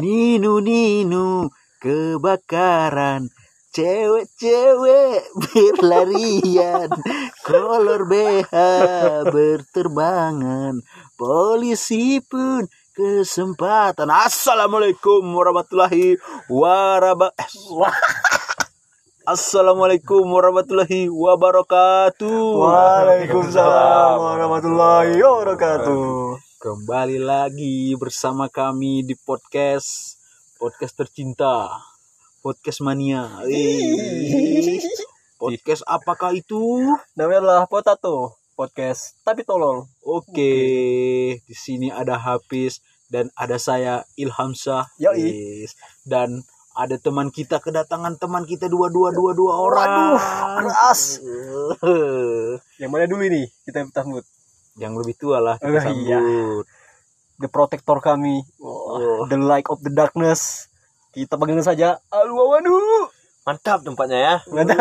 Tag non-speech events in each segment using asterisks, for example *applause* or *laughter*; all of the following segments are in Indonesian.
Ninu Ninu kebakaran. Cewek-cewek berlarian. Kolor BH berterbangan. Polisi pun kesempatan. Assalamualaikum warahmatullahi wabarakatuh *laughs* Assalamualaikum warahmatullahi wabarakatuh. Waalaikumsalam warahmatullahi wabarakatuh. Kembali lagi bersama kami di podcast Podcast tercinta Podcast mania. Podcast apakah itu? Namanya adalah Potato Podcast tapi tolol. Oke, di sini ada Hafiz dan ada saya Ilham Syah. Yoi. Yes. Dan ada teman kita kedatangan teman kita dua dua dua dua orang. Waduh, keras. *laughs* Yang mana dulu ini? Kita sambut. Yang lebih tua lah kita Oh, iya. The protector kami. Oh. The light of the darkness. Kita panggil saja Alwawanu. Mantap tempatnya ya. Mantap.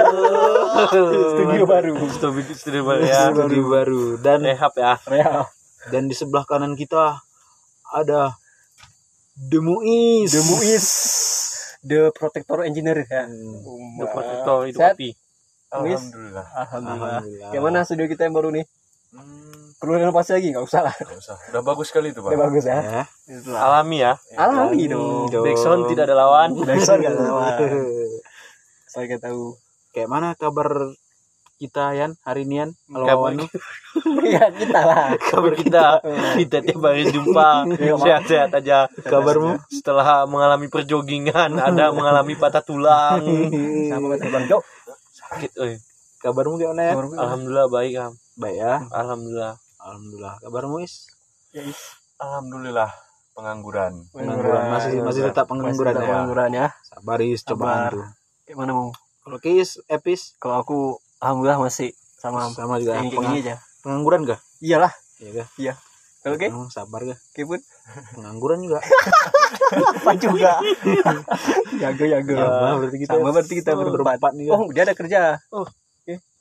Studio baru. Studio, studio baru ya. Studio baru dan Rehab ya. Real. dan di sebelah kanan kita ada The Muiz. The Muiz. The protector engineer ya. The protector itu. Alhamdulillah. Alhamdulillah. Alhamdulillah. Gimana studio kita yang baru nih? Hmm, Perlu renovasi lagi? Nggak usah lah. nggak usah. Udah bagus sekali itu, Pak. Udah bagus ya. Ya. Alami ya. Alami dong. dong. Backsound tidak ada lawan. Backsound nggak ada lawan. *laughs* Saya nggak tahu. Kayak mana kabar kita Yan hari ini Yan? Wanu. *laughs* Ya kita lah. Kabar kita kita tiap hari jumpa *laughs* Iya, sehat-sehat aja. Kabarmu? Setelah mengalami perjogingan, ada mengalami patah tulang. Sama kata Bang Jo. Sakit, oi. Kabarmu gimana ya? Alhamdulillah baik, Am. Baik ya. Alhamdulillah. Alhamdulillah. Kabarmu Is? Alhamdulillah pengangguran. Pengangguran masih masih tetap pengangguran Masih tetap ya. pengangguran ya. Sabar Is, cobaan tuh. Gimana mau? Kalau Kis, Epis Kalau aku alhamdulillah masih sama sama juga kayak gini aja. pengangguran gak? Iyalah. Iya gak? Kalau oke, Oh, sabar gak? oke pun. Pengangguran juga. *laughs* Apa juga? *laughs* Jago jago. Sama berarti kita. Sama berarti kita berempat. berempat nih. Oh, dia ada kerja.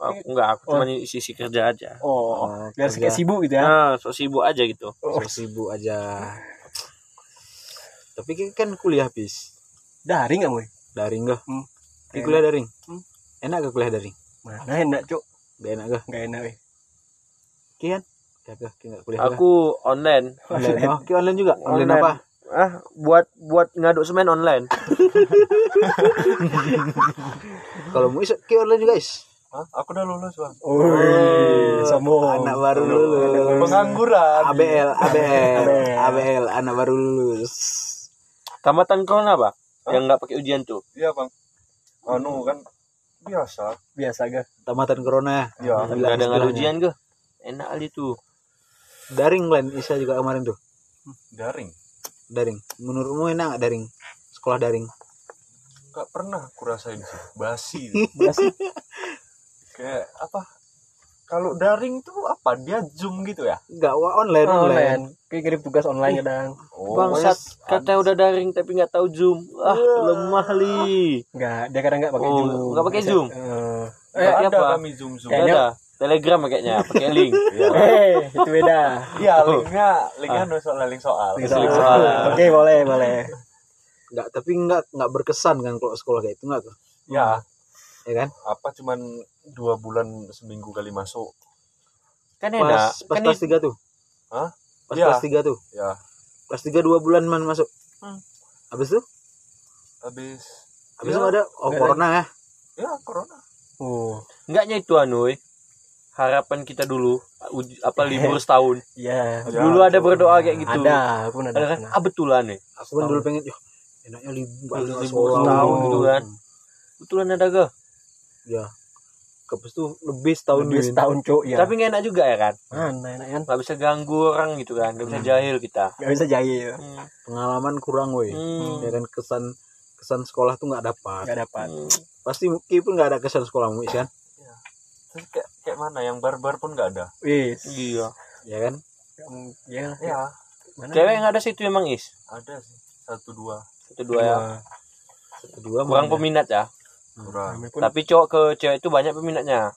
Aku enggak, aku cuma sisi kerja aja. Oh, Oh, biar kerja. kayak sibuk gitu ya. Nah, so sibuk aja gitu. Oh, So sibuk aja. Tapi kan- kan kuliah Pis. daring nggak, Moy? Daring gak? Hmm. Ki kuliah daring. Hmm. Enak gak kuliah daring? Mana enak, Cuk? Gak enak gak? Enggak enak, weh. Kian? Gak gak? Ki gak kuliah gak? Aku online. Online. Oh, ki online juga. Online, Online. apa? Ah, buat buat ngaduk semen online. *laughs* Kalau mau is, ki online juga is. Hah? Aku udah lulus, Bang. Wih, sombong. Anak baru lulus. Pengangguran. ABL, ABL, ABL. ABL, anak baru lulus. Tamatan corona, Pak? Yang enggak pakai ujian tuh. Iya, Bang. Anu kan biasa. Biasa gak? Tamatan corona. Ya, Enggak ada nggak ujian ke? Enak kali tuh. Daring lain Isa juga kemarin tuh. daring. Daring. Menurutmu enak gak daring? Sekolah daring. Gak pernah aku rasain sih. Basi. *laughs* Biasa. Kayak apa? Kalau daring tuh apa? Dia zoom gitu ya? Enggak, wah online, online. online. Kayak kirim tugas online kadang. Oh, Bangsat, katanya udah daring tapi nggak tahu Zoom. Ah, lemah li. Enggak, dia kadang enggak pakai Oh, Zoom. nggak pakai Zoom? Eh, Nggak Eh, ada apa? kami zoom zoom. Nggak ada. Telegram kayaknya, pakai *laughs* link. Iya. Eh, itu beda. Iya, linknya, linknya anu soal link soal. Link Link soal. soal. Oke, boleh, boleh. Enggak, tapi enggak enggak berkesan kan kalau sekolah kayak itu enggak tuh. Ya, Ya kan? apa cuman dua bulan seminggu kali masuk? Kan enak. Pas pas Kan kelas 3 tuh. Hah? Pas Iya. kelas 3 tuh. Ya, Kelas 3 2 bulan man masuk. Hmm. Habis itu? habis Habis Ya, ada oh corona ya. ya corona. Oh, enggaknya itu anu, eh. harapan kita dulu uji- apa libur *laughs* setahun. iya. Ya, dulu ada tuh. berdoa kayak gitu. Ada, aku pun ada. Ada kan? Ah betulan nih. Aku kan dulu pengen, ya enaknya libur setahun gitu kan. Betulan ada ga? Ya. Habis itu lebih setahun Lebih setahun, Cuk, ya. Tapi nggak enak juga ya kan? mana enak kan? Nggak bisa ganggu orang gitu kan, nggak bisa jahil kita. Enggak bisa jahil. Hmm. pengalaman kurang woi. Hmm. Ya kan kesan kesan sekolah tuh nggak dapat. Enggak dapat. Hmm. Pasti Ki pun nggak ada kesan sekolah Muis kan? Terus kayak, kayak mana? Yang barbar pun nggak ada. Wis. Iya. Ya kan? Ya, Ya, mana? Cewek yang ada situ emang is. ada sih satu dua Satu dua ya. Kedua Kurang mana? peminat ya. Kurang. Pun Tapi cowok ke cewek itu banyak peminatnya.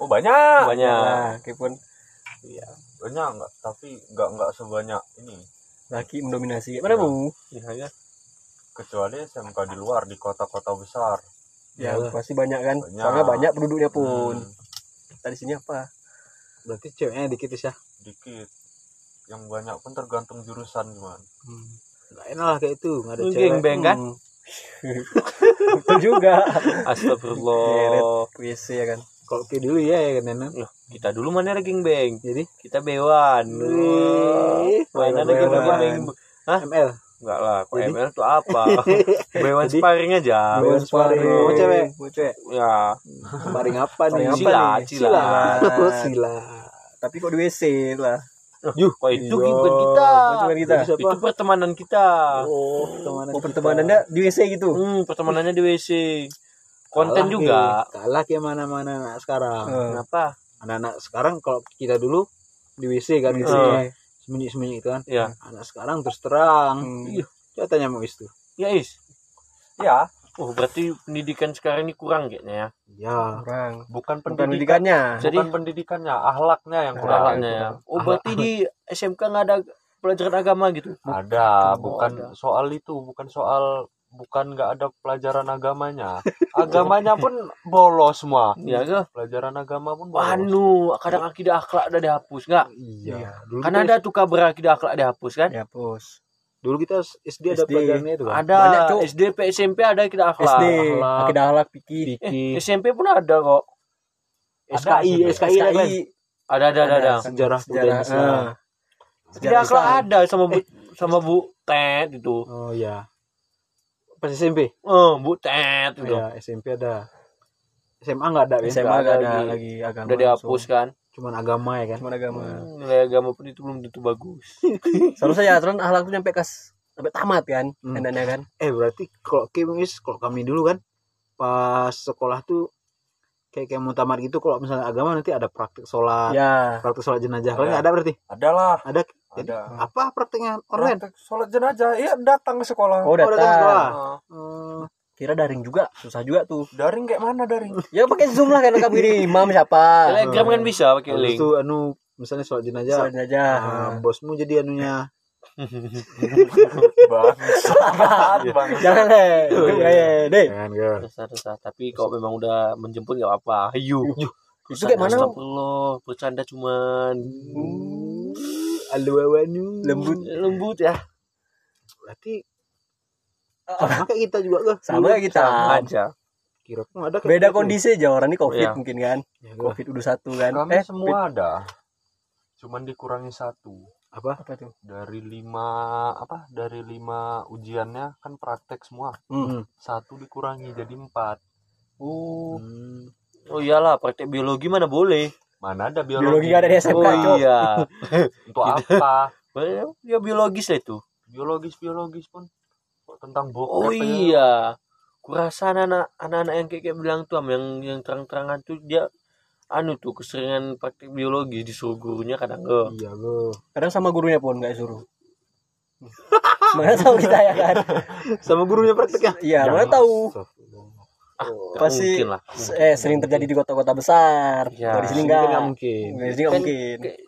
Oh banyak. Banyak. Nah, pun Banyak nggak? Tapi nggak nggak sebanyak ini. laki mendominasi. Mana bu? Iya, ya. kecuali SMK di luar di kota-kota besar Ya, Iyalah. pasti banyak kan. Banyak. Soalnya banyak penduduknya pun. Hmm, Kita di sini apa? berarti ceweknya dikit ya dikit yang banyak pun tergantung jurusan cuman Hmm. enak lah kayak itu nggak ada cewek gengbeng kan Hmm. *laughs* Betul juga. astagfirullah WC ya kan. kalau kayak dulu ya ya kan Nenek. Loh, kita dulu mana ada gengbeng jadi kita bewan Wih, main ada bewan. gengbeng ML enggak lah kok Jadi? ML tuh apa *laughs* bewan sparring aja Bewan sparring. Mau cewek? Mau cewek. ya Paring apa nih? Sila, nih? sila. Sila. *laughs* Sila. Tapi kok di WC lah. Yuh, kok itu iya. bukan kita Bukan kita. Itu pertemanan kita Oh, pertemanan. Oh, pertemanannya di WC gitu. hmm pertemanannya di WC konten Kalah, juga Ki. Kalah kayak mana-mana anak sekarang. Eh. kenapa Anak-anak sekarang kalau kita dulu di WC kan gitu. WC. Eh. Sembunyi-sembunyi itu kan. ya Anak sekarang terus terang. Hmm. Ih, coba tanya mau itu. ya is ya oh berarti pendidikan sekarang ini kurang kayaknya ya Ya, Kurang. bukan Bukan pendidikan pendidikannya. Jadi- bukan pendidikannya ahlaknya yang kurang Kurangnya ya. Oh berarti di SMK nggak ada pelajaran agama gitu? ada Oh, bukan ada. soal itu bukan soal bukan nggak ada pelajaran agamanya *laughs* agamanya pun bolos semua Ya ke? pelajaran agama pun bolos Anu, kadang akidah akhlak udah dihapus nggak? iya. Dulu Kan kita, ada tuh kabar akidah akhlak dihapus kan? Pos. Dulu kita SD ada SD. pelajarannya itu kan. Ada Banyak, Cuk. SD, P, SMP ada akidah akhlak. SD. akhlak. Akidah akhlak pikir. Fikih, SMP pun ada kok. SKI, Ada, SKI, ada kan? Ada ada ada. ada. Sejarah budaya Sejarah. Islam. ah. Akidah akhlak Islam. ada sama bu sama Bu Tet itu. Oh ya. Pas SMP? Oh, Bu Tet itu. Ya, SMP ada. SMA nggak ada? SMA Nggak gak ada ada lagi. lagi agama. Udah dihapus kan? Cuman agama ya kan. Cuma agama. Hmm, Nilai agama pun itu belum tentu bagus. *laughs* Seharusnya ya aturan akhlak tuh nyampe kas sampai tamat kan. Hmm. Endanya kan. Eh berarti kalau kemis kalau kami dulu kan pas sekolah tuh kayak kayak mau tamat gitu kalau misalnya agama nanti ada praktik sholat, Ya. praktik sholat jenazah. Kalau Ada. nggak ada berarti adalah ada. Jadi ada apa praktiknya online? Praktek sholat jenazah iya datang ke sekolah Oh, Oh, datang datang. sekolah. Ah, Hmm, Kira daring juga, susah juga tuh. daring kayak mana daring Ya pakai Zoom lah kan kamu ini imam siapa. Telegram kan bisa pakai link. itu anu misalnya sholat jenazah. Soalnya aja. ah, bosmu jadi anunya bangsat bangsat Jangan deh. Itu kayak deh. jangan Resah-resah. Tapi kalau memang udah menjemput nggak apa-apa. Ayo. Itu kayak mana? Astagfirullah, bercanda cuman alu awanu Lembut. lembut ya. berarti sama kayak kita juga ke Sama kayak kita. Sama aja. kira ada Beda gitu. kondisi aja orang ini covid Iya. mungkin kan. Ya, ke. Covid udah satu kan. kami eh semua ada cuman dikurangi satu apa apa tuh? dari lima apa dari lima ujiannya kan praktek semua Hmm. satu dikurangi jadi empat Oh. Hmm, Oh iyalah, praktek biologi mana boleh. mana ada Biologi biologi, gak ada di SMK, Oh iya. *laughs* untuk apa Ya biologis lah itu. biologis biologis pun tentang bokep Oh iya. Kurasa anak anak yang kayak, kayak bilang tuh Am, yang yang terang-terangan tuh dia anu tuh keseringan praktek biologi disuruh gurunya kadang enggak. iya ke Kadang sama gurunya pun nggak suruh. Mana tahu kita ya kan? sama gurunya prakteknya Iya, mana tahu. Astagfirullah. Nggak Pasti mungkin lah. Eh sering terjadi di kota-kota besar. Ya, Kalau di sini nggak mungkin Di sini nggak mungkin. kayak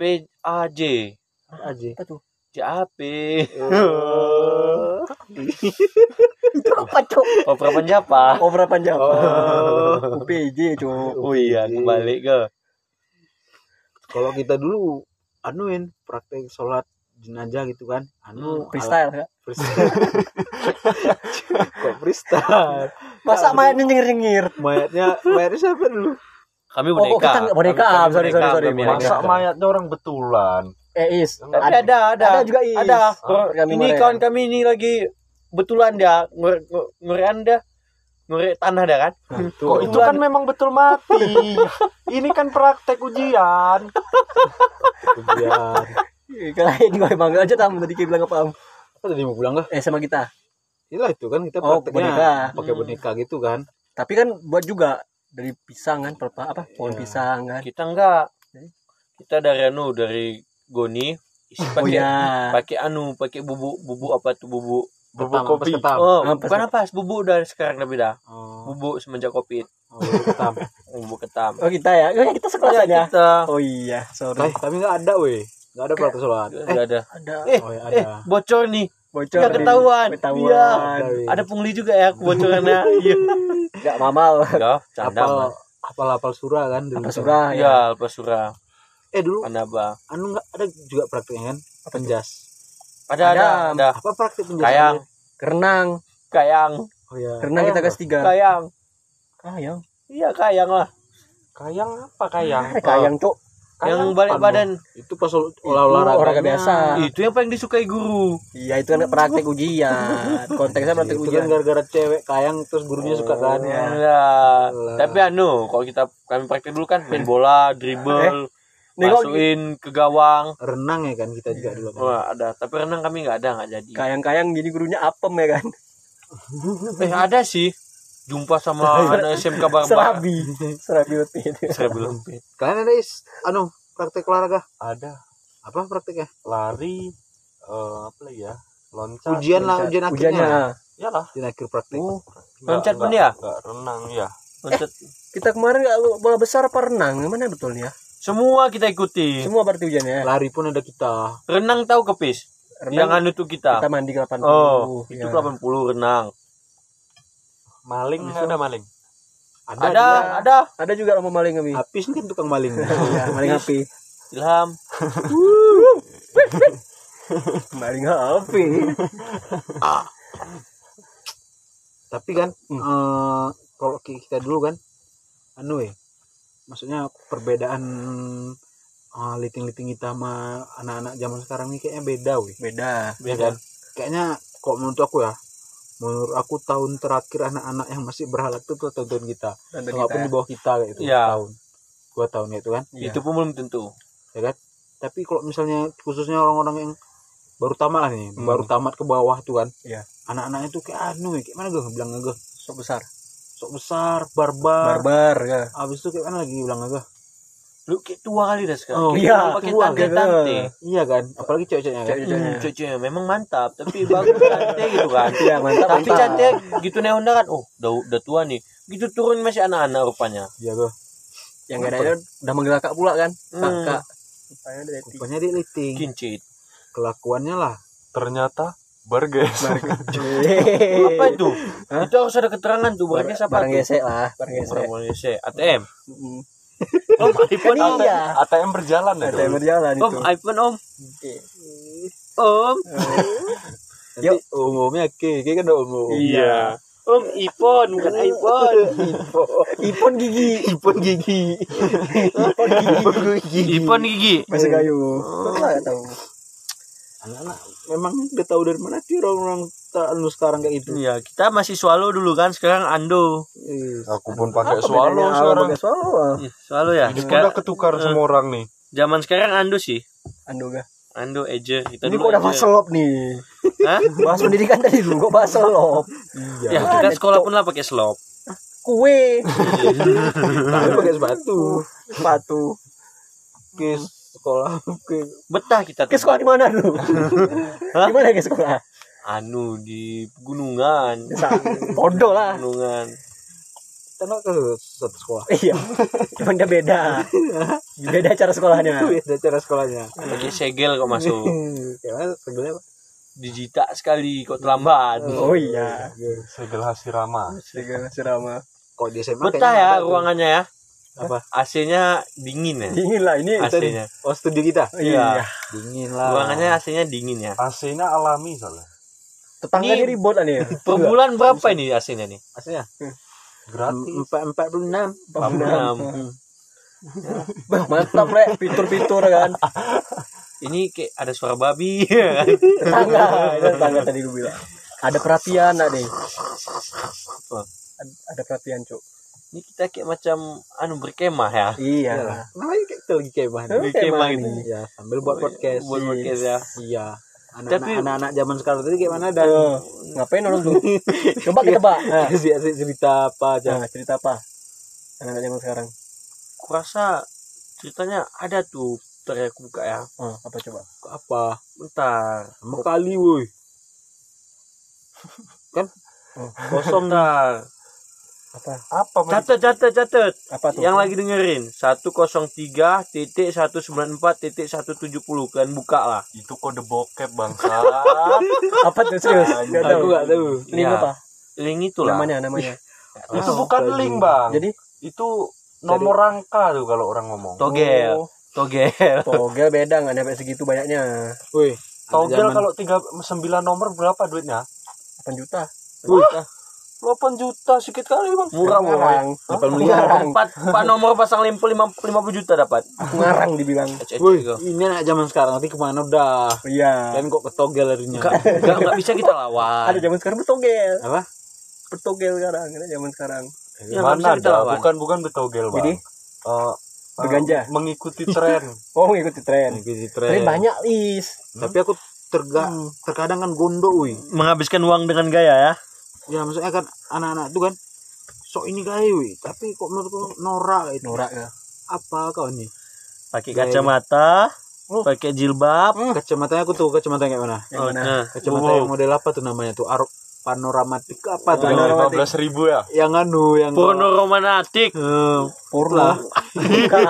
PAJ, aja Apa tuh? JAP. Itu apa, Cok? Oh, Prapan Japa. Oh, berapa jam? Oh. UPJ, Cok. Oh iya, kembali ke. kalau kita dulu anuin praktek sholat jenazah gitu kan anu Freestyle ya. freestyle *laughs* kok freestyle Masa mayatnya nyengir-nyengir? mayatnya mayatnya siapa dulu Kami Oh, boneka. oh, kita nggak boneka. Sorry, sorry, sorry. masa mayatnya orang betulan Eh, Is. Tapi ada, ada. Ada juga, Is. Ada. Oh, kami ini kawan kami ini lagi betulan dia ngore ngore anda ngore tanah dah kan. kok itu kan memang betul mati *laughs* ini kan praktek ujian ujian Kalian gue bangga aja tamu tadi kayak bilang apa? Am? apa tadi mau bilang kah Eh sama kita. itulah itu kan kita Oh, boneka. pakai boneka gitu kan Tapi kan buat juga dari pisang kan, apa? Pohon Iya. pisang kan. Kita enggak. Kita dari anu dari Goni isi Oh pakai iya. pakai anu pakai bubuk bubuk apa tuh bubuk bubuk Ketam, kopi ketam. oh bukan apa bubuk udah sekarang tapi dah. Oh, bubuk semenjak covid. Oh ketam. *laughs* Bubuk ketam. Oh kita ya. Oh, kita sekelas Ya, aja. kita. Oh iya, sorry. eh tapi nggak ada weh. Nggak ada praktek sholat. Eh. Nggak ada. Ada. eh oh ya eh ada. bocor nih. Bocor Nggak ketahuan. ketahuan. Iya. Dari- ada pungli juga ya kebocorannya. *laughs* Iya. Nggak mamal. Ya canda apal apal apal surah kan dulu apa surah ya. iya lepas surah eh dulu Anaba anu nggak? Ada juga prakteknya kan? Penjas. Ada ada Ada. ada. Apa praktek penjas? Kayang. Kerenang. Kayang. Oh ya kerenang kita kelas tiga. Kayang. Kayang. Iya kayang lah. Kayang apa kayang? Eh, kayang cok yang balik badan. Itu pas ol- olah olahraga olahraga biasa. itu yang paling disukai guru. Iya itu kan praktek ujian. Konteksnya praktek itu ujian. kan gara-gara cewek kayang terus gurunya suka kan? Iya. ya. Tapi anu kalau kita kami praktek dulu kan main bola dribble Nengok masukin ke gawang. Renang ya kan kita juga dulu kan Wah, ada. Tapi renang kami nggak ada nggak jadi. Kayang-kayang gini gurunya apem ya kan? *laughs* Eh ada sih. Jumpa sama *laughs* anak SMK barbar serabi. *laughs* Serabi betul Serabi lempit. Kalian ada is anu praktek olahraga? Ada. Apa prakteknya lari eh apa lagi ya? Loncat. ujian lah ujian akhirnya. Ujiannya. Iyalah. ujian akhir praktek oh. Loncat pun ya? nggak renang ya. loncat kita kemarin nggak bola besar apa renang? Mana betulnya semua kita ikuti. Semua berarti ujiannya lari pun ada kita. Renang tahu kepis yang renang anu tuh kita. kita mandi ke 80 oh itu ya. 80 renang. Maling nggak ada maling. ada ada. ada. Ada juga lomba maling kami habis kan tukang maling. *laughs* Ya, maling api. Ilham. *laughs* Maling api. Tapi kan Hmm. eh, kalau kita dulu kan anu ya maksudnya perbedaan eh, liting-liting kita sama anak-anak zaman sekarang ini kayaknya beda weh. Beda. Ya kan? Kayaknya kok menurut aku ya menurut aku tahun terakhir anak-anak yang masih berhalak itu tuh tahun kita. Walaupun kita. di bawah kita kayak itu Iya. tahun. Dua tahun gitu kan? Iya. itu pun belum tentu. Ya kan? Tapi kalau misalnya khususnya orang-orang yang baru tamat lah nih Hmm. baru tamat ke bawah tuh kan Iya. anak-anaknya tuh kayak anu ya kayak mana gue bilang gue sok besar sok besar barbar. Barbar ya. Abis itu kayak mana lagi bilang gue lu kayak tua kali dah sekarang. Oh, iya, pakai tua, tante gitu. tante iya kan? Apalagi cewek-ceweknya kan? Cewek-ceweknya. Hmm, cewek memang mantap tapi bagus cantik gitu kan? Iya mantap tapi mantap. cantik gitu nih Honda kan? Oh udah udah tua nih. Gitu turun masih anak-anak rupanya. Iya gue yang gak ada udah manggil kakak pula kan? Hmm. kakak. Rupanya dia liting kincit. Kelakuannya lah. Ternyata berges. apa itu? Itu harus ada keterangan tuh barangnya siapa barang gesek lah barang gesek barang gesek ATM om iPhone kan om iya ATM berjalan ya. yang berjalan itu. om. iPhone om. Om nanti umumnya ke ke kan umum iya. Om iPhone bukan iPhone. *laughs* Ipon gigi. Ipon gigi. Ipon gigi. iPhone gigi. Masih kayu. Nggak tahu anak-anak memang udah tahu dari mana sih orang-orang tak anu sekarang kayak itu Iya, kita masih swallow dulu kan, sekarang ando. Ih, Aku pun pakai swallow awal sekarang. pakai swallow Ih, swallow ya. Ini Sekarang, udah ketukar semua orang nih. zaman sekarang ando sih. ando ga Ando Eje. Kita ini dulu kok udah bahas selop nih Hah? bahas pendidikan tadi dulu kok bahas selop iya *laughs* Ya, kita sekolah pun lah pakai slop. kue *laughs* tapi pakai sepatu sepatu ke sekolah. *laughs* Ke Betah kita ke sekolah di mana dulu *laughs* di mana ke sekolah? Anu di pegunungan. bodoh lah. Pegunungan. kita nggak ke satu sekolah. Iya. Cuman dia beda. Beda cara sekolahnya. *laughs* Beda cara sekolahnya. Pakai segel kok masuk. mana segelnya apa? Dijita sekali kok terlambat. oh iya. Segel Hasirama. segala serama kok di SMA Betah ya tuh. ruangannya ya. Apa? AC-nya dingin ya. dingin lah ini AC-nya. oh studio kita? Iya. Dingin lah. Ruangannya AC-nya dingin ya. AC-nya alami soalnya. tetangga Ini- ini ribut nih. *laughs* Per bulan berapa ini AC-nya nih? aslinya Gratis. empat empat puluh enam. Enam. *laughs* Bah, mantap le fitur-fitur kan? *laughs* Ini kayak ada suara babi. tetangga. Itu tetangga tadi gue bilang. Ada perhatian nak deh ada, ada perhatian cuk Ini kita kayak macam anu berkemah ya. iya. Namanya kayak kita lagi kemah? Eh, Berkemah kemah gitu. nih. ya sambil buat podcast. Buat podcast ya. iya. Anak-anak Tapi- anak-anak zaman sekarang tadi kayak mana? Dan Eh, ngapain orang tuh? *laughs* Coba kita kasih kasih cerita apa aja. Nah, cerita apa? Anak-anak zaman sekarang. Kurasa ceritanya ada tuh Bentar ya aku buka ya. oh, apa coba? Apa? Bentar. sama kali woi. *laughs* Kan? Oh. kosong Bentar. Apa? Apa? Catat, catat, catat. Apa tuh? Yang lagi dengerin 103.194.170 kan buka lah. Itu kode bokep bangsa. *laughs* Apa tuh serius? Gak Aku tahu. nggak tahu. Link Ya. apa? Link itu lah. Namanya namanya. *laughs* itu bukan link bang. Jadi Itu nomor rangka tuh kalau orang ngomong. Togel. Oh, Togel. *laughs* togel beda nggak nyampe segitu banyaknya. Wih, Togel kalau tiga sembilan nomor berapa duitnya? 8 juta. Wih, 8 juta sedikit kali bang. Murah. Ngarang. delapan miliar. Empat, empat nomor pasang lempel lima, 50 juta dapat. Ngarang dibilang. Wih, ini anak zaman sekarang nanti ke mana udah? Iya. Dan kok ketogel larinya? Enggak, enggak, enggak bisa kita lawan. Ada zaman sekarang bertogel. Apa? Bertogel sekarang. Ada zaman sekarang. Ya, nggak bisa Mana kita ada? lawan. Bukan bukan betogel bang. Jadi? Eh, Berganja? eh, mengikuti tren. *laughs* Oh mengikuti tren. Ngikuti Tren tren. banyak lis. Tapi aku terga terkadang kan gondo, wih. Menghabiskan uang dengan gaya ya. Ya maksudnya kan anak-anak itu kan sok ini gaya, wih. Tapi kok menurutku norak itu. Norak ya. Apa kau nih? Pakai kacamata, Oh. pakai jilbab. Kacamatanya aku tuh kacamata yang kayak mana? Yang Oh, mana? nah. Kacamata yang model apa tuh namanya tuh? Ar panoramatik apa tuh? Oh, Yang Panoramatik. 15 ribu ya. Yang anu, yang Porno romantik. Eh, Porno. Bukan.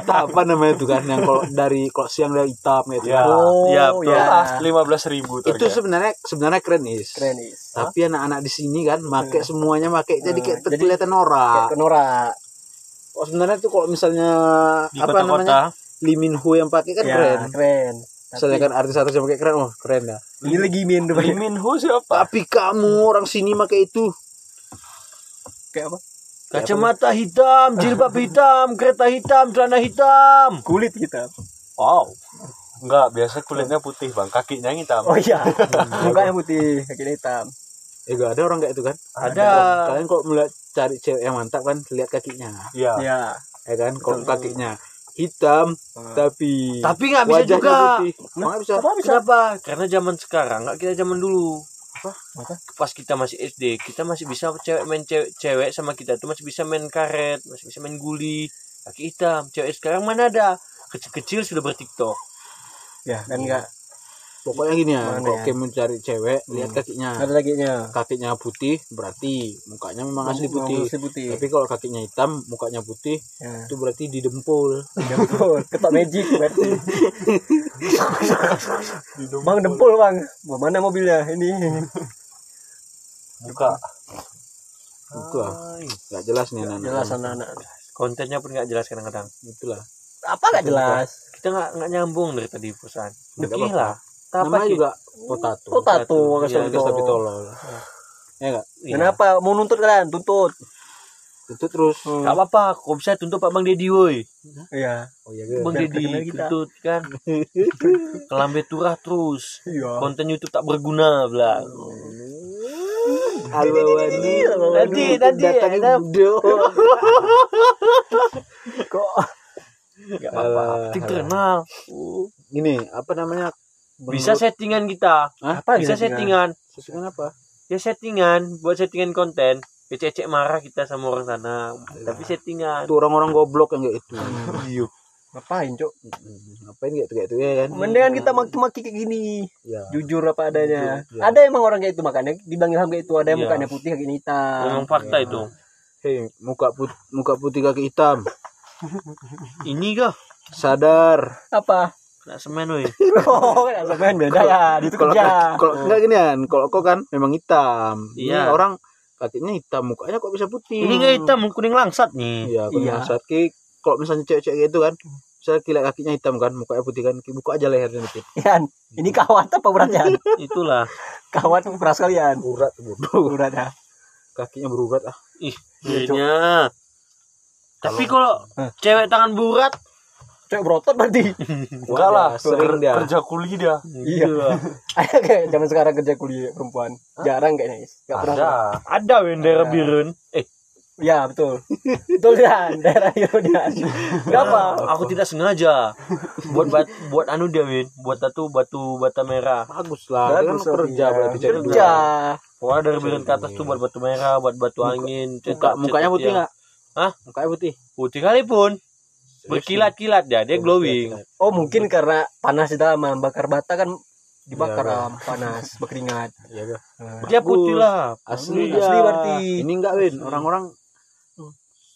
*laughs* apa namanya tuh kan? Yang kalau dari kalau siang dari hitam gitu. Ya. Oh Ya, ya. Lima belas ribu Itu sebenarnya sebenarnya keren is. Keren lis. Tapi anak-anak di sini kan make semuanya make jadi kayak Jadi- kelihatan Kayak norak. norak. Oh sebenarnya tuh kalau misalnya Di apa namanya kota-kota. Lee Min Ho yang pakai kan Ya, keren. keren. Misalnya kan artis-artis yang pakai keren, oh keren dah. Ini lagi min tuh. Lee Min Ho siapa? Tapi kamu orang sini pakai itu. Kayak apa? Kacamata hitam, jilbab hitam, kereta hitam, celana hitam. Kulit kita. Wow. Enggak, biasa kulitnya putih bang, kakinya yang hitam. Oh iya. Mukanya putih, kakinya hitam. Eh gak ada orang kayak itu kan? Ada. Kalian kok melihat cari cewek yang mantap kan lihat kakinya. Iya. Iya. Ya kan? Kalau kakinya hitam tapi Tapi nggak bisa juga. putih. Nggak bisa. Kenapa? Karena zaman sekarang nggak kita zaman dulu. Apa? Pas kita masih SD, kita masih bisa cewek main cewek, cewek sama kita tuh masih bisa main karet, masih bisa main guli, kaki hitam. Cewek sekarang mana ada? Kecil-kecil sudah bertiktok. Ya, kan enggak Pokoknya gini ya, Mana kalau ya? mencari cewek lihat kakinya. ada kakinya. Kakinya putih berarti mukanya memang asli putih. Asli putih. Tapi kalau kakinya hitam, mukanya putih, Ya. itu berarti didempul. Dempul, ketok magic berarti. bang dempul bang, mana mobilnya ini? Buka. Itulah. Gak jelas nih anak-anak. Jelas anak-anak. Kontennya pun nggak jelas kadang-kadang. Itulah. Apa nggak jelas? Kita nggak nggak nyambung dari tadi perusahaan. Apa-apa. lah. Apa Namanya sih? juga Gas tapi tolol. Ya enggak? Iya. Kenapa mau nuntut kalian? Tuntut. Itu terus. Hmm. Apa-apa. Kok bisa tuntut Pak Bang Dedi woi. Iya. Oh iya gitu. Bang Dedi tuntut kan. *laughs* Kelambe turah terus. Iya. Konten YouTube tak berguna belah. Alwawani. Nanti nanti datang ada Indo. Kok nggak apa-apa. Penting terkenal. Gini, apa namanya? Bisa settingan kita. Hah? apa Bisa gitu, settingan. Sesuai apa? Ya settingan. Buat settingan konten. Ecek-ecek marah kita sama orang sana. Tapi settingan. Itu orang-orang goblok yang kayak itu. *laughs* Iya. Ngapain, Cok? Ngapain kayak itu kayak itu ya kan? Mendingan kita maki-maki kayak gini. Ya. Jujur apa adanya. Jujur, ya. Ada emang orang kayak itu makanya dibilang ilham kayak itu. Ada yang Iya. mukanya putih kakinya hitam. Memang fakta Ya. itu. Hei, muka put muka putih kaki hitam. *laughs* Ini kah? Sadar. Apa? Kena semen woi. *laughs* Oh, kan semen beda ya. Itu Kalau kerja. kalau enggak gini kan, kalau kok kan memang hitam. Ini Iya. orang kakinya hitam, mukanya kok bisa putih. Ini nggak hitam, kuning langsat nih. Iya, kalau Iya. ki kalau misalnya cewek-cewek gitu kan, misalnya kilat kakinya hitam kan, mukanya putih kan, buka aja lehernya dikit. Yan, ini kawat apa beratnya? *laughs* Itulah. kawat beras kalian. Urat bodoh. Berat ya. Kakinya berurat ah. Ih, kayaknya. Tapi kalau cewek tangan burat, Cewek berotot berarti. *laughs* Enggak lah, sering ker- dia. kerja kuli dia. Iya. *laughs* Ada kayak zaman sekarang kerja kuliah perempuan. Jarang kayaknya. Is. Nggak pernah. Ada. ada wendera birun. Eh, Ya, betul. *laughs* betul Dan, daerah Ironian. Kenapa? aku tidak sengaja buat bat, buat anu dia win, buat batu batu bata merah. Bagus lah, dia kan Bagus, kerja iya. berarti Kerja. Pokoknya dari birun ke atas tuh buat batu merah, buat batu angin. Muka, mukanya putih dia. enggak? Hah? Mukanya putih. Putih kali pun. Berkilat-kilat dia, dia glowing. Oh, mungkin karena panas di dalam bakar bata kan dibakar Iya, am panas berkeringat Iya kah? Nah, Dia putih lah. Asli, Asli dia. berarti. Ini enggak Win, orang-orang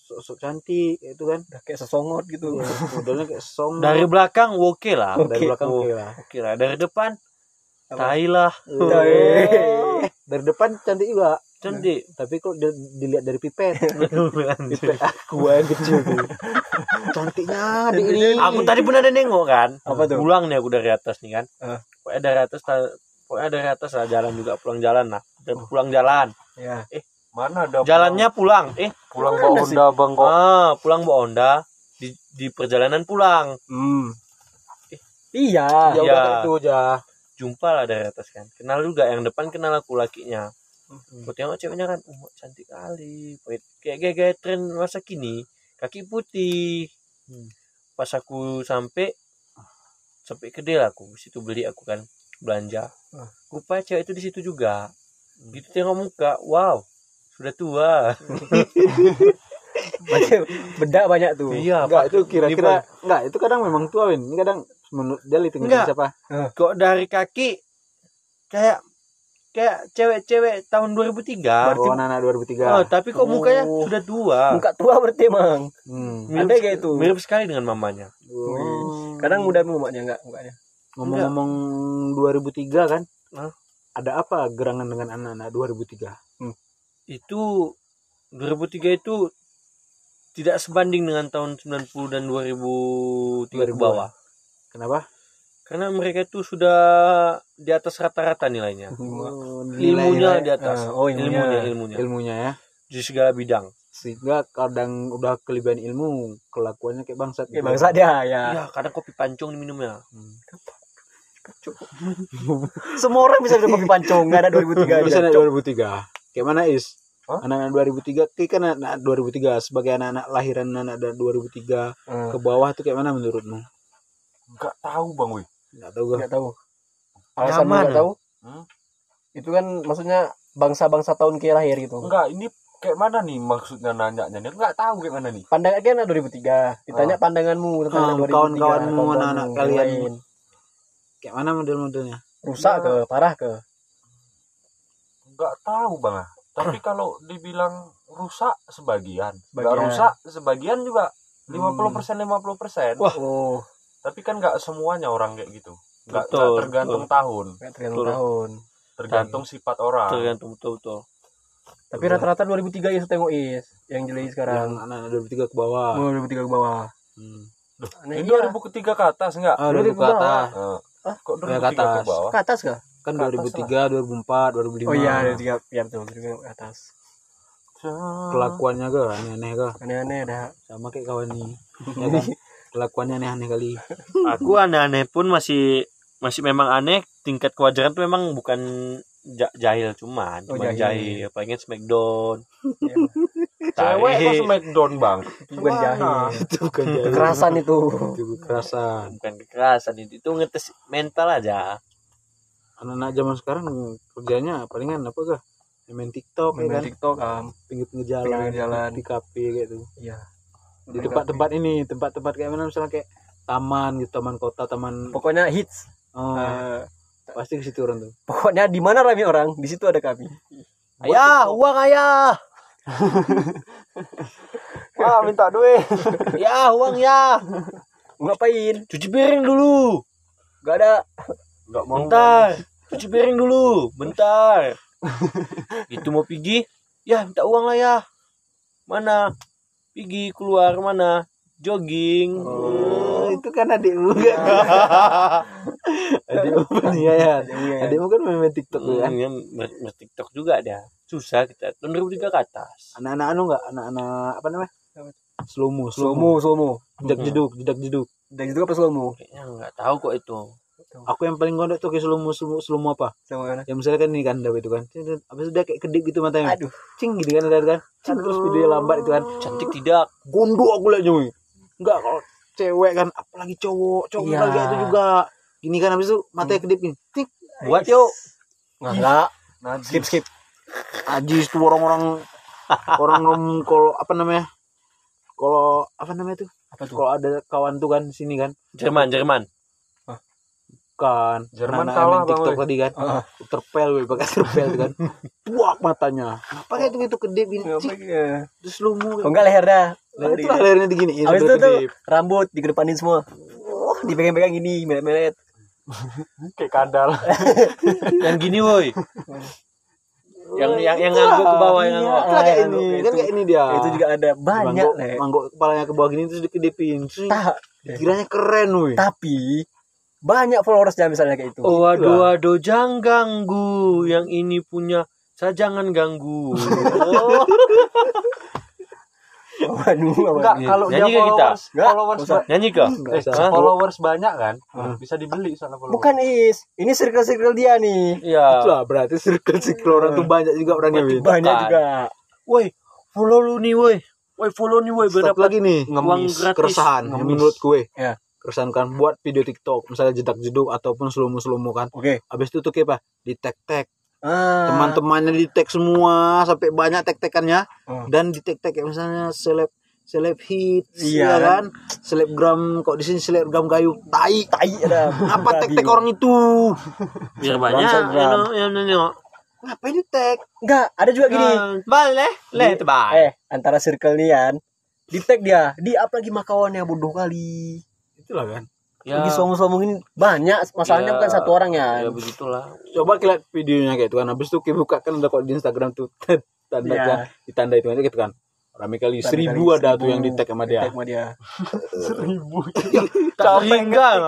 sok-sok cantik itu kan. udah kayak sesongot gitu Modelnya kayak song Dari belakang oke lah. dari Oke. belakang Oh. oke lah. Oke lah. Dari depan tai lah. *laughs* Dari depan cantik juga. Cantik. Tapi kok di- dilihat dari pipet, *laughs* pipet aku yang kecil tuh. Cantiknya adik ini. aku tadi pun ada nengok kan. Apa tuh? Pulang nih aku dari atas nih kan. Ah. Pokoknya dari atas ta- pokoknya dari atas lah jalan juga pulang jalan lah. Dan pulang jalan. ya Mana ada Jalannya pulang. Eh, pulang, pulang bawa Honda Bang kok. ah, pulang bawa Honda di di perjalanan pulang. hmm. iya Ya Iya. udah itu aja. Jumpa lah dari atas kan. Kenal juga yang depan kenal aku lakinya. Aku tengok ceweknya kan, oh, cantik kali. Kayak kayak kayak tren masa kini. Kaki putih. Hmm. Pas aku sampai sampai ke dia aku situ beli aku kan belanja. Ah. Rupanya cewek itu di situ juga. Gitu tengok muka, wow, sudah tua. *laughs* Macam bedak banyak tuh iya, Enggak Pak. itu kira-kira enggak itu kadang memang tua Win. Ini kadang menurut dia Enggak. siapa? kok dari kaki kayak kayak cewek-cewek tahun 2003. Oh, anak-anak 2003. Oh, tapi kok mukanya Oh. sudah tua. muka tua berarti emang Hmm. Mirip ada kayak itu Mirip sekali dengan mamanya. Oh. kadang muda mumaknya enggak mukanya ngomong-ngomong 2003 kan? Hah? Ada apa gerangan dengan anak-anak 2003? Itu 2003 itu tidak sebanding dengan tahun 90 dan 2003 ke 2000-an. bawah. Kenapa? Karena mereka itu sudah di atas rata-rata nilainya. Oh, Ilmunya nilai-nilai di atas. Ah, oh, ilmunya. ilmunya, ilmunya. ilmunya ya. Di segala bidang. Sehingga kadang udah kelebihan ilmu, kelakuannya kayak bangsat. kayak gitu. bangsa dia ya Ya, kadang kopi pancong diminumnya. Hmm. *laughs* semua orang bisa minum kopi pancong nggak ada 2003 Bisa anak 2003. Kayak mana Is? Hah? Anak-anak 2003, kayak kan anak 2003 sebagai anak-anak lahiran anak 2003 Hmm. ke bawah tuh kayak mana menurutmu? Enggak tahu Bang wih. Enggak tahu gue. nggak tahu alasan Nyaman, nggak tahu Hmm? itu kan maksudnya bangsa-bangsa tahun ke lahir gitu Enggak, ini kayak mana nih maksudnya nanyanya nih? Enggak tahu kayak mana nih. pandangan kan anak 2003 ditanya pandanganmu tentang Ah, anak 2003 kawan-kawanmu, kawan-kawanmu, anak-anak kalian. lain. Kayak mana model-modelnya? rusak ke parah ke Enggak tahu Bang. ah. Tapi *clears throat* kalau dibilang rusak sebagian, enggak Sebagian. rusak sebagian juga 50% 50%. Wah. oh Tapi kan enggak semuanya orang kayak gitu. Enggak Betul, tergantung tahun, nggak tergantung Betul. tahun tergantung sifat orang. Tergantung betul-betul. tapi rata-rata 2003 is tengok is yang jelek Yang sekarang anak-anak 2003 ke bawah. oh, 2003 ke bawah Hmm. Aneh, Ini iya. 2003 ke atas enggak? Ah, 2000 2000 ke atas. Eh, Ah, kok ya, 2003 ke atas. ke bawah? ke atas kah Kan Ke atas 2003, 2004, 2005. oh iya 2003 ya betul 2003 ke atas Kelakuannya ke aneh-aneh ke. aneh-aneh ada Sama kayak kawan nih. Ya kan? Kelakuannya aneh-aneh kali. *laughs* Aku aneh-aneh pun masih masih memang aneh. Tingkat kewajaran tuh memang bukan ja- jahil cuman, Oh, cuman jahil. jahil. Pengen smackdown. *laughs* Ya, Cewek kok smackdown, Bang. bukan jahil *laughs* itu bukan jahil. kekerasan itu Itu kekerasan. bukan kekerasan itu itu ngetes mental aja. Anak-anak zaman sekarang kerjanya palingan apa kah? Main TikTok ya main kan? TikTok am Pinggir-pinggir jalan, Pinggir jalan. di kafe gitu. iya Di tempat-tempat ini, tempat-tempat kayak mana misalnya kayak taman gitu, taman kota, taman pokoknya hits oh, Eh, pasti ke situ orang tuh. pokoknya di mana rame orang di situ ada kami Ayah, uang ayah. *laughs* Ah, minta duit. *laughs* Ya, uang ya. ngapain Cuci piring dulu. gak ada Enggak mau. Bentar. Cuci piring dulu. Bentar. *laughs* Itu mau pergi? Ya, minta uang lah ya. Mana? Pergi keluar mana? Jogging. Oh, itu kan adikmu kan? *laughs* adikmu kan iya ya. Adikmu kan main, main TikTok tuh kan? Hmm, ya, ber- TikTok juga dia. Susah kita. Tahun 2003 ke atas. Anak-anak anu enggak? Anak-anak apa namanya? Slomo mo. slomo Jedak jeduk, jedak jeduk. dan itu apa slomo Kayaknya nggak tahu kok itu. Aku yang paling gondok tuh kayak slow mo, slow mo, slow mo apa? sama mana Ya misalnya kan ini kan Dawe itu kan. Habis itu dia kayak kedip gitu matanya. aduh Cing gitu kan lihat kan. Cing terus video lambat itu kan. Cantik tidak. Gondok aku liatnya wih. Enggak kalau cewek kan apalagi cowok, cowok Iya. lagi itu juga. Gini kan habis itu matanya kedip gini. Tik. Buat yuk. nggak Najis. skip skip Ajis tuh orang-orang orang rom kalau apa namanya? Kalau apa namanya tuh? apa tuh Kalau ada kawan tuh kan sini kan. Jerman, Jerman. Bukan. Jerman kalah, Bang, TikTok tadi kan. Ah. Terpel weh, pakai terpel kan. *laughs* Buak matanya. Apa kayak itu itu kedip ini? Terus lu mau. Kok enggak leher dah. Nah, itu lah lehernya diginiin Habis itu sampai tuh rambut dikedepanin semua. Oh, dipegang-pegang gini, melet-melet. *laughs* kayak kadal *laughs* yang gini woi yang yang yang ngangguk ke bawah yang Iya. ngangguk Itu lah kayak Ah, ini, itu- kan kayak ini dia. Itu juga ada banyak, Mangguk, Le. mangguk kepalanya ke bawah gini terus dikedipin. Terus Ta- kiranya keren weh. tapi banyak followersnya misalnya kayak itu. oh waduh waduh jangan ganggu yang ini punya saya jangan ganggu *laughs* oh, Waduh, enggak waduh. kalau dia Nyanyi ke kita? followers Enggak, followers usah. ba- nyanyi Nggak eh, followers banyak kan Hmm. bisa dibeli soalnya followers Bukan Is, ini circle-circle dia nih. ya Itulah berarti circle-circle orang tuh banyak juga orangnya Win. Banyak juga. woi follow lu nih woi woi follow nih woi berapa lagi nih uang ngemis gratis keresahan Ngemis. menurut gue. Ya. Keresahan kan buat video TikTok misalnya jedak jeduk ataupun slomo slomo kan. Oke. Habis itu tuh kayak apa? Di tag tag Ah. teman-temannya di tag semua sampai banyak tag tagannya Hmm. dan di tag tag kayak misalnya seleb seleb hits Iya, ya kan selebgram kok di sini selebgram gayu tai tai ada. apa tag tag orang itu biar banyak yang yang nengok ngapain di tag Enggak, ada juga gini. boleh leh Di- tebak Eh, antara circle nih kan. Di tag dia, di up lagi makawannya bodoh kali. Itulah kan. Ya. Lagi sombong-sombong ini banyak masalahnya Ya. bukan satu orang ya. ya begitulah. Coba kita lihat videonya kayak itu kan. Habis itu kita buka kan ada kok di Instagram tuh. *laughs* Tanda Iya. kan ditanda itu aja gitu kan. Rame kali. Rame seribu kali, ada tuh seribu. yang di tag sama dia. Tag sama dia. tak tinggal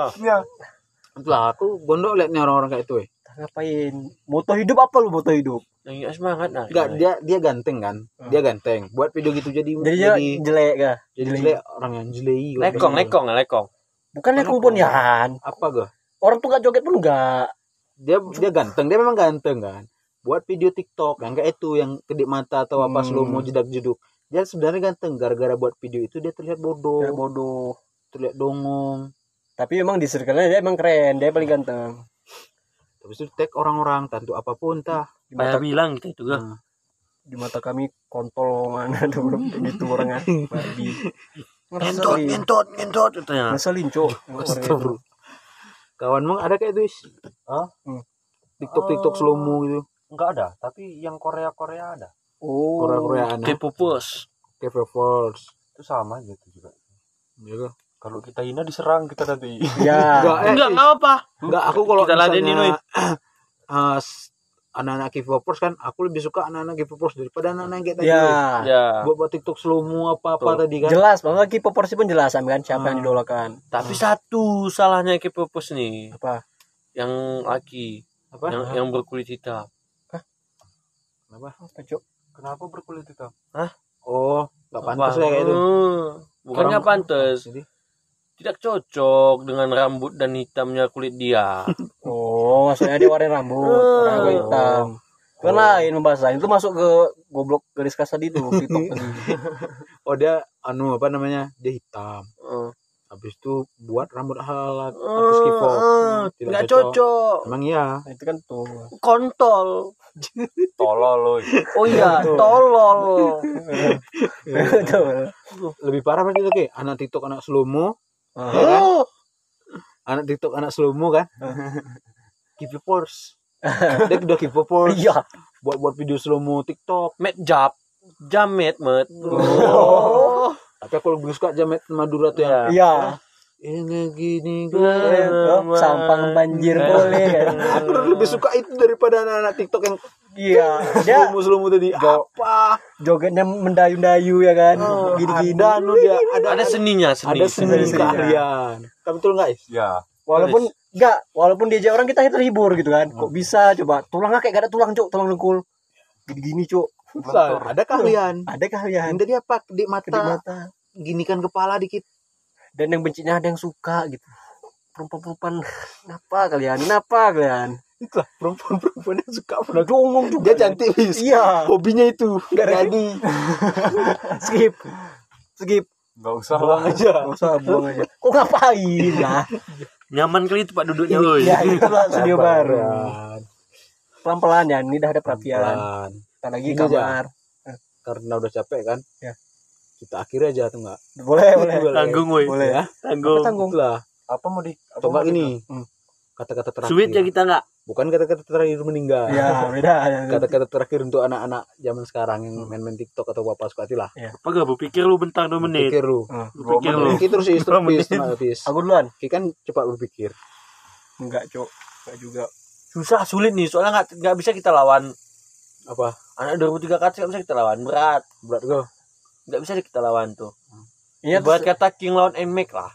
itulah aku gondok liatnya orang-orang kayak itu eh. Ngapain? Moto hidup apa lu moto hidup? yang semangat nah. Enggak dia dia ganteng kan. Dia ganteng. Buat video gitu jadi Jadi dia jelek kah? jadi jelek. orang yang jelek lekong lekong lekong Bukan lekong pun ya. Apa gak Orang tuh gak joget pun enggak. dia dia ganteng dia memang ganteng kan buat video TikTok yang kayak itu yang kedip mata atau apa Hmm. slow mo jedak jeduk dia sebenarnya ganteng gara-gara buat video itu dia terlihat bodoh Kayak bodoh. terlihat dongong Tapi emang di circle-nya dia emang keren, dia paling ganteng. habis itu tag orang-orang tentu apa pun tah Di mata, Kayak bilang kita itu kan Nah, di mata kami kontol mana *laughs* kayak gitu orangnya. *laughs* Babi. Ngentot Ngeselin. ngentot ngentot katanya Ngeselin, Cok. Astagfirullah. kawanmu ada kayak itu Is? Hah? Hmm. TikTok TikTok slow mo gitu enggak ada tapi yang Korea Korea ada Oh. Korea Koreaan ya K-popers itu sama gitu juga Iya. kalau kita hina diserang kita nanti Ya. Enggak, eh, enggak enggak apa enggak aku kalau Kita ladenin, misalnya *clears throat* eh, s- anak-anak K-popers kan aku lebih suka anak-anak K-popers daripada anak-anak yang kayak tadi. Ya. ya Buat buat TikTok slow mo apa-apa Betul. tadi kan. Jelas, bahwa Ki proporsi pun jelas kan siapa Hmm. yang didolakan. tapi satu salahnya K-popers nih Apa? yang laki Apa? yang yang berkulit hitam Kenapa? Apa, Cok? kenapa berkulit hitam Oh, enggak pantas ya kayak itu. Bukan nggak Orang- pantas Jadi, tidak cocok dengan rambut dan hitamnya kulit dia *laughs* Oh, maksudnya dia warna rambut, warna *laughs* Oh. hitam. Kan lain pembahasan. Itu masuk ke goblok garis kasar tuh, TikTok tadi. *laughs* oh dia anu apa namanya? Dia hitam. Eh, Habis itu buat rambut hal artis K-pop. eh, Tidak cocok. cocok Emang iya. Nah, itu kan tuh. kontol tolol loh oh iya tolol. Lebih parah berarti itu kayak anak TikTok anak slow Ah. ya kan? oh, Anak TikTok anak slow mo kan? K-popers. dia udah K-popers. Iya. Buat buat video slow mo TikTok. met jab jamet met Oh. *laughs* Tapi aku lebih suka Jamet Madura tuh yang Iya. ini gini Eh, oh, sampang banjir boleh kan. *laughs* Aku lebih suka itu daripada anak-anak TikTok yang Iya. Dia slow-mo tadi. Apa? jogetnya mendayu-dayu ya kan. Gini-gini. Ada anu dia, ada ada seninya seni ada seni seni. keahlian. Tapi betul guys? ya Walaupun enggak, walaupun diajak orang kita terhibur gitu kan. Kok bisa coba tulangnya kayak gak ada tulang, Cuk, tulang dengkul. Gini-gini, Cuk. Bisa, ada keahlian. Ada kalian Yang tadi apa? Di di mata, mata. ginikan kepala dikit. Dan yang bencinya ada yang suka gitu. Perempuan-perempuan, kenapa kalian? Kenapa kalian? Itulah perempuan-perempuan yang suka. Udah ngomong juga. Dia cantik, bis. Iya. Hobinya itu. Gak jadi. *laughs* Skip. Skip. nggak usah Buang lah aja. Gak usah buang aja. *laughs* Kok ngapain lah? nyaman kali itu pak duduknya woi Iya, itulah *laughs* studio baru. Sabaran. Pelan-pelan ya, ini dah ada perhatian. Pelan. Kita lagi Ini kamar. Karena udah capek kan? Ya. Kita akhiri aja tuh enggak? Boleh, boleh. tanggung woi Boleh ya? Apa tanggung tanggung? Itulah. apa mau di apa Coba gini. Hmm. kata-kata terakhir Sweet ya kita nggak. Bukan kata-kata terakhir meninggal. Ya beda *laughs* kata-kata terakhir untuk anak-anak zaman sekarang yang main-main TikTok atau apa suka hati lah. Apa gak berpikir lu bentar dua menit. pikir lu. Hmm. Lu pikir lu. Ki terus is Dua terus menit. tenang, Fis. aku duluan. Ki kan cepat berpikir enggak cok enggak juga. Susah sulit nih. Soalnya nggak nggak bisa kita lawan. Apa? Anak 2003 ke atas nggak bisa kita lawan. Berat. Berat gue nggak bisa kita lawan tuh. Iya, Buat kata King lawan Emek lah.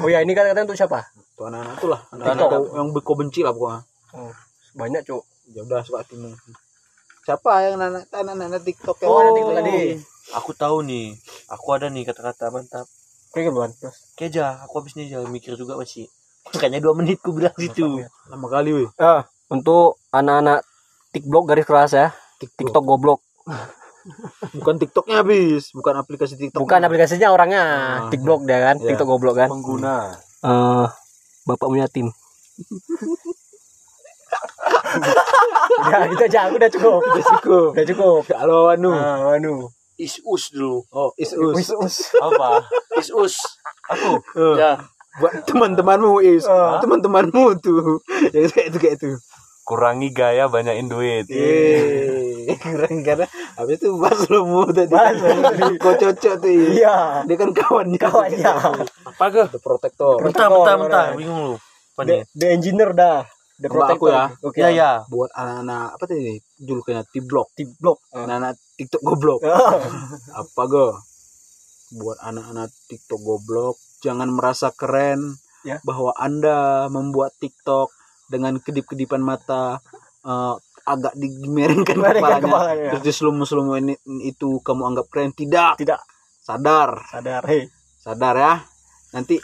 oh ya ini kan katanya untuk siapa? Tuh anak-anak tuh lah. Anak-anak. yang kau benci lah pokoknya oh, banyak cok ya udah suka hatimu siapa yang anak anak TikTok yang Oh, ada anak TikTok tadi. Aku tahu nih. Aku ada nih kata-kata mantap. Oke duluan terus Keja, aku habis nih jangan mikir juga masih. *laughs* Makanya dua menit ku bilang situ. lama kali weh ah untuk anak-anak TikTok garis keras ya TikTok. TikTok goblok *laughs* bukan TikToknya habis bukan aplikasi TikTok bukan aplikasinya orangnya Ah. TikTok dia kan Iya. TikTok goblok kan pengguna eh bapak punya tim *laughs* udah *laughs* gitu aja. Aku udah cukup. Udah cukup. Udah cukup. Halo Anu ah anu Is us dulu. oh is us. Wis, us. apa? Is us. Eh, Ya. buat teman-temanmu is. Ah. teman-temanmu tuh *laughs* yang kayak itu kayak itu. Kurangi gaya banyakin duit. Eh keren karena habis itu Bas lo mau tadi. Tadi. kau cocok tuh iya. Dia kan kawannya. Kawannya. Apa ke? The protector bentar, bentar. alright. Bingung lu. The, nih? the engineer dah the aku ya. oke. Ya, ya. buat anak-anak apa tadi julukannya T-block TikTok *laughs* anak-anak TikTok goblok. Ah. apa go? Buat anak-anak TikTok goblok jangan merasa keren Ya. bahwa anda membuat TikTok dengan kedip-kedipan mata eh, agak Gemerengkan kepalanya. kepalanya. terus diselum-selum ini itu kamu anggap keren. Tidak. Tidak. Sadar. Sadar hei. Sadar ya. Nanti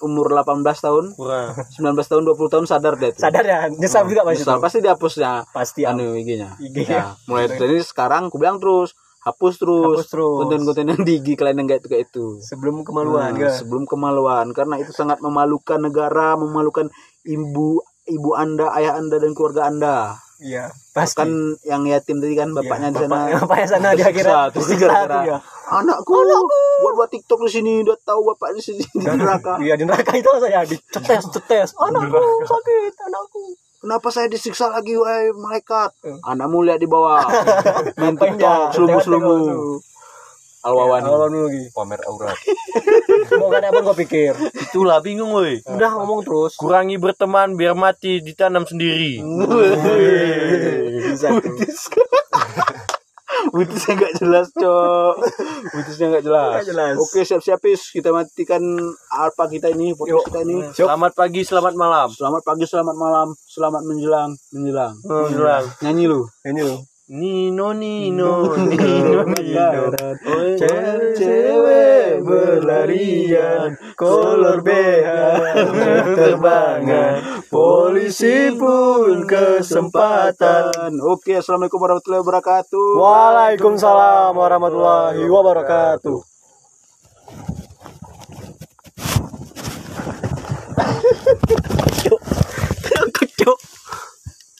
umur 18 tahun Kurang. 19 tahun 20 tahun sadar deh tuh. sadar ya nyesal juga masih Nyesal, pasti dihapus ya pasti anu IG-nya. IG-nya. Ya, mulai *laughs* dari sekarang aku bilang terus hapus terus Hapus terus. konten-konten yang di IG kalian yang kayak itu kayak itu. sebelum kemaluan Nah, kan sebelum kemaluan karena itu sangat memalukan negara, memalukan ibu ibu Anda, ayah Anda dan keluarga Anda. Iya pasti Kan yang yatim tadi kan bapaknya di sana. Bapaknya- bapaknya sana dia kira terus tuh ya. Anakku, buat buat TikTok di sini udah tahu bapak di sini di neraka. Iya di neraka itu saya dicetes cetes. Anakku sakit, anakku. Kenapa saya disiksa lagi wahai malaikat? Hmm. Anakmu lihat di bawah. *laughs* Main TikTok, selumu-selumu. Alwawani. Awal dulu lagi. pamer aurat *laughs* Mau kan apa gue pikir. Itulah bingung woi. Udah ngomong terus. Kurangi berteman biar mati ditanam sendiri. *laughs* Bisa tuh. Butisnya *laughs* nggak jelas, Cok. Butisnya nggak jelas. Jelas. Oke, siap-siap, Is. Kita matikan alpa kita ini, podcast kita ini. Selamat pagi, selamat malam. Selamat pagi, selamat malam, selamat menjelang, menjelang. Menjelang. Nyanyi lu. Ini loh. Nino Nino Nino Nino Cewek-cewek berlarian Kolor beha terbangan. Polisi pun kesempatan. Oke Assalamualaikum warahmatullahi wabarakatuh. Waalaikumsalam warahmatullahi wabarakatuh. Kecok Kecok